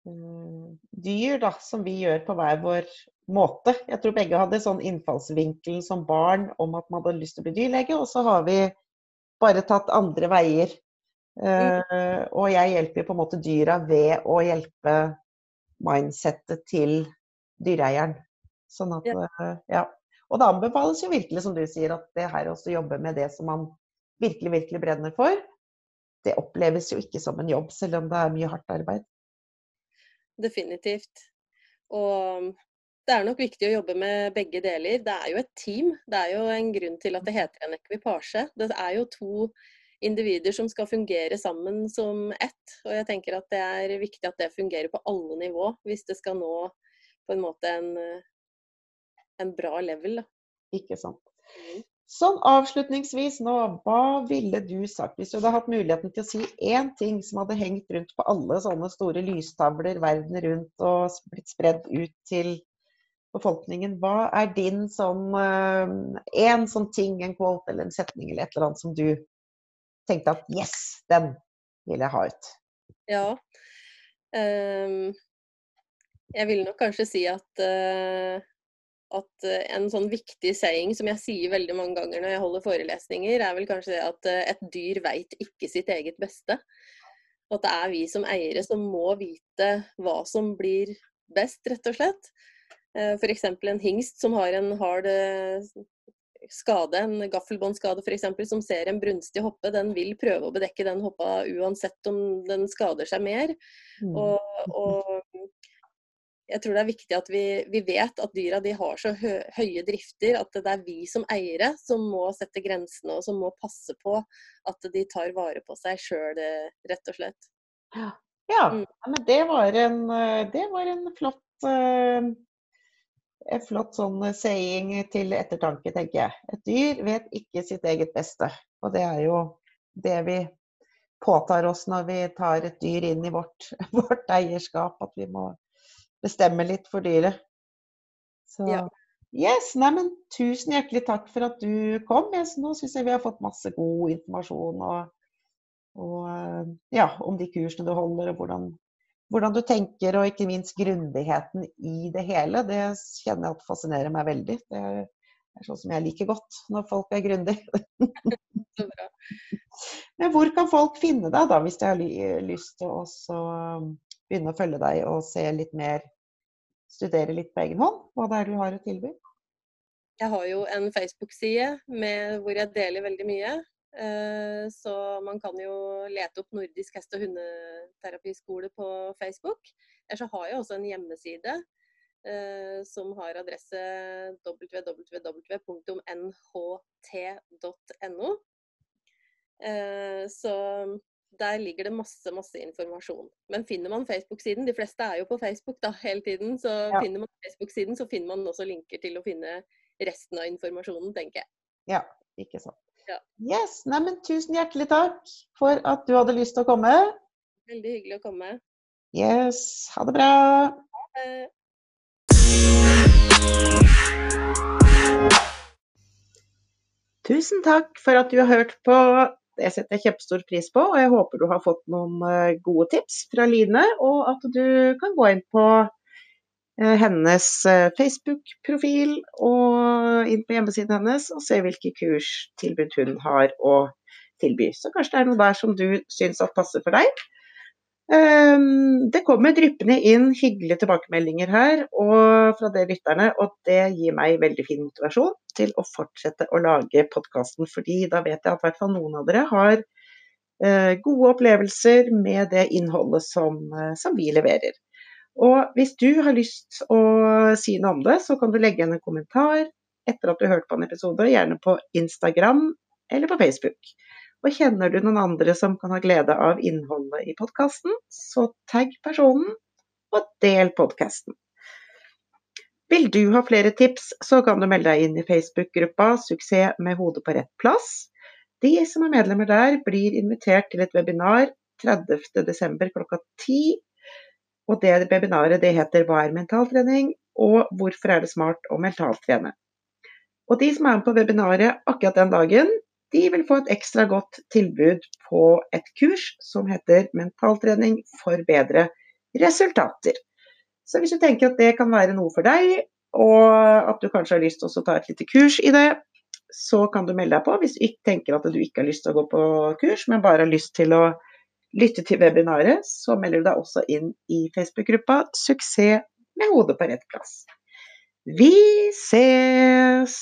um, dyr, da, som vi gjør på hver vår måte. Jeg tror begge hadde sånn innfallsvinkel som barn om at man hadde lyst til å bli dyrlege, og så har vi bare tatt andre veier Uh, og jeg hjelper på en måte dyra ved å hjelpe mindsettet til dyreeieren. Sånn at. Uh, ja. Og det anbefales jo virkelig, som du sier, at det her også jobber med det som man virkelig, virkelig brenner for, det oppleves jo ikke som en jobb, selv om det er mye hardt arbeid. Definitivt. Og det er nok viktig å jobbe med begge deler. Det er jo et team. Det er jo en grunn til at det heter en ekvipasje. Det er jo to individer som skal fungere sammen som ett. Og jeg tenker at det er viktig at det fungerer på alle nivå, hvis det skal nå på en måte en, en bra level. Da. Ikke sant. Mm. Sånn avslutningsvis nå, hva ville du sagt hvis du hadde hatt muligheten til å si én ting som hadde hengt rundt på alle sånne store lystavler verden rundt og blitt spredd ut til befolkningen? Hva er din sånn Én uh, sånn ting, en quote eller en setning eller et eller annet som du tenkte at yes, den vil jeg ha ut? Ja. Um, jeg vil nok kanskje si at uh at en sånn viktig saying som jeg sier veldig mange ganger når jeg holder forelesninger, er vel kanskje det at eh, et dyr veit ikke sitt eget beste. At det er vi som eiere som må vite hva som blir best, rett og slett. Eh, F.eks. en hingst som har en hard skade, en gaffelbåndskade f.eks., som ser en brunstig hoppe, den vil prøve å bedekke den hoppa uansett om den skader seg mer. Mm. Og, og jeg tror det er viktig at vi, vi vet at dyra de har så hø, høye drifter at det er vi som eiere som må sette grensene og som må passe på at de tar vare på seg sjøl, rett og slett. Ja, ja mm. men det var en, det var en flott uh, en flott sånn saying til ettertanke, tenker jeg. Et dyr vet ikke sitt eget beste. Og det er jo det vi påtar oss når vi tar et dyr inn i vårt, (laughs) vårt eierskap. At vi må bestemme litt for dyret. Så ja. yes, neimen tusen hjertelig takk for at du kom. Yes, nå syns jeg vi har fått masse god informasjon og, og, eh, ja, om de kursene du holder, og hvordan, hvordan du tenker, og ikke minst grundigheten i det hele. Det kjenner jeg at fascinerer meg veldig. Det er sånn som jeg liker godt, når folk er grundige. (laughs) Men hvor kan folk finne deg, da, hvis de har lyst til å begynne å følge deg og se litt mer, studere litt på egen hånd hva det er du har å tilby? Jeg har jo en Facebook-side hvor jeg deler veldig mye. Eh, så man kan jo lete opp Nordisk hest- og hundeterapiskole på Facebook. Eller så har jeg også en hjemmeside eh, som har adresse www.nht.no. Eh, så der ligger det masse, masse informasjon. Men finner man Facebook-siden, de fleste er jo på Facebook da hele tiden, så ja. finner man Facebook-siden, så finner man også linker til å finne resten av informasjonen, tenker jeg. Ja, ikke sant. Ja. Yes, Neimen, tusen hjertelig takk for at du hadde lyst til å komme. Veldig hyggelig å komme. Yes, ha det bra. Ha det. Tusen takk for at du har hørt på det setter jeg kjempestor pris på, og jeg håper du har fått noen eh, gode tips fra Line, og at du kan gå inn på hennes eh, Facebook-profil og inn på hjemmesiden hennes og se hvilke kurstilbud hun har å tilby. Så kanskje det er noe der som du syns at passer for deg. Ehm, det kommer dryppende inn hyggelige tilbakemeldinger her fra dere lytterne, og det gir meg veldig fin motivasjon til å fortsette å lage podkasten. fordi da vet jeg at hvert fall noen av dere har eh, gode opplevelser med det innholdet som, eh, som, vi leverer. Og hvis du har lyst å si noe om det, så kan du legge igjen en kommentar etter at du har hørt på en episode, gjerne på Instagram eller på Facebook. Og kjenner du noen andre som kan ha glede av innholdet i podkasten, så tagg personen og del podkasten. Vil du ha flere tips, så kan du melde deg inn i Facebook-gruppa 'Suksess med hodet på rett plass'. De som er medlemmer der, blir invitert til et webinar 30.12. klokka 10. Og det webinaret det heter 'Hva er mentaltrening?' og 'Hvorfor er det smart å mentaltrene?' Og de som er med på webinaret akkurat den dagen, de vil få et ekstra godt tilbud på et kurs som heter Mentaltrening for bedre resultater. Så hvis du tenker at det kan være noe for deg, og at du kanskje har lyst til å ta et lite kurs i det, så kan du melde deg på. Hvis du ikke tenker at du ikke har lyst til å gå på kurs, men bare har lyst til å lytte til webinaret, så melder du deg også inn i Facebook-gruppa 'Suksess med hodet på rett plass'. Vi ses!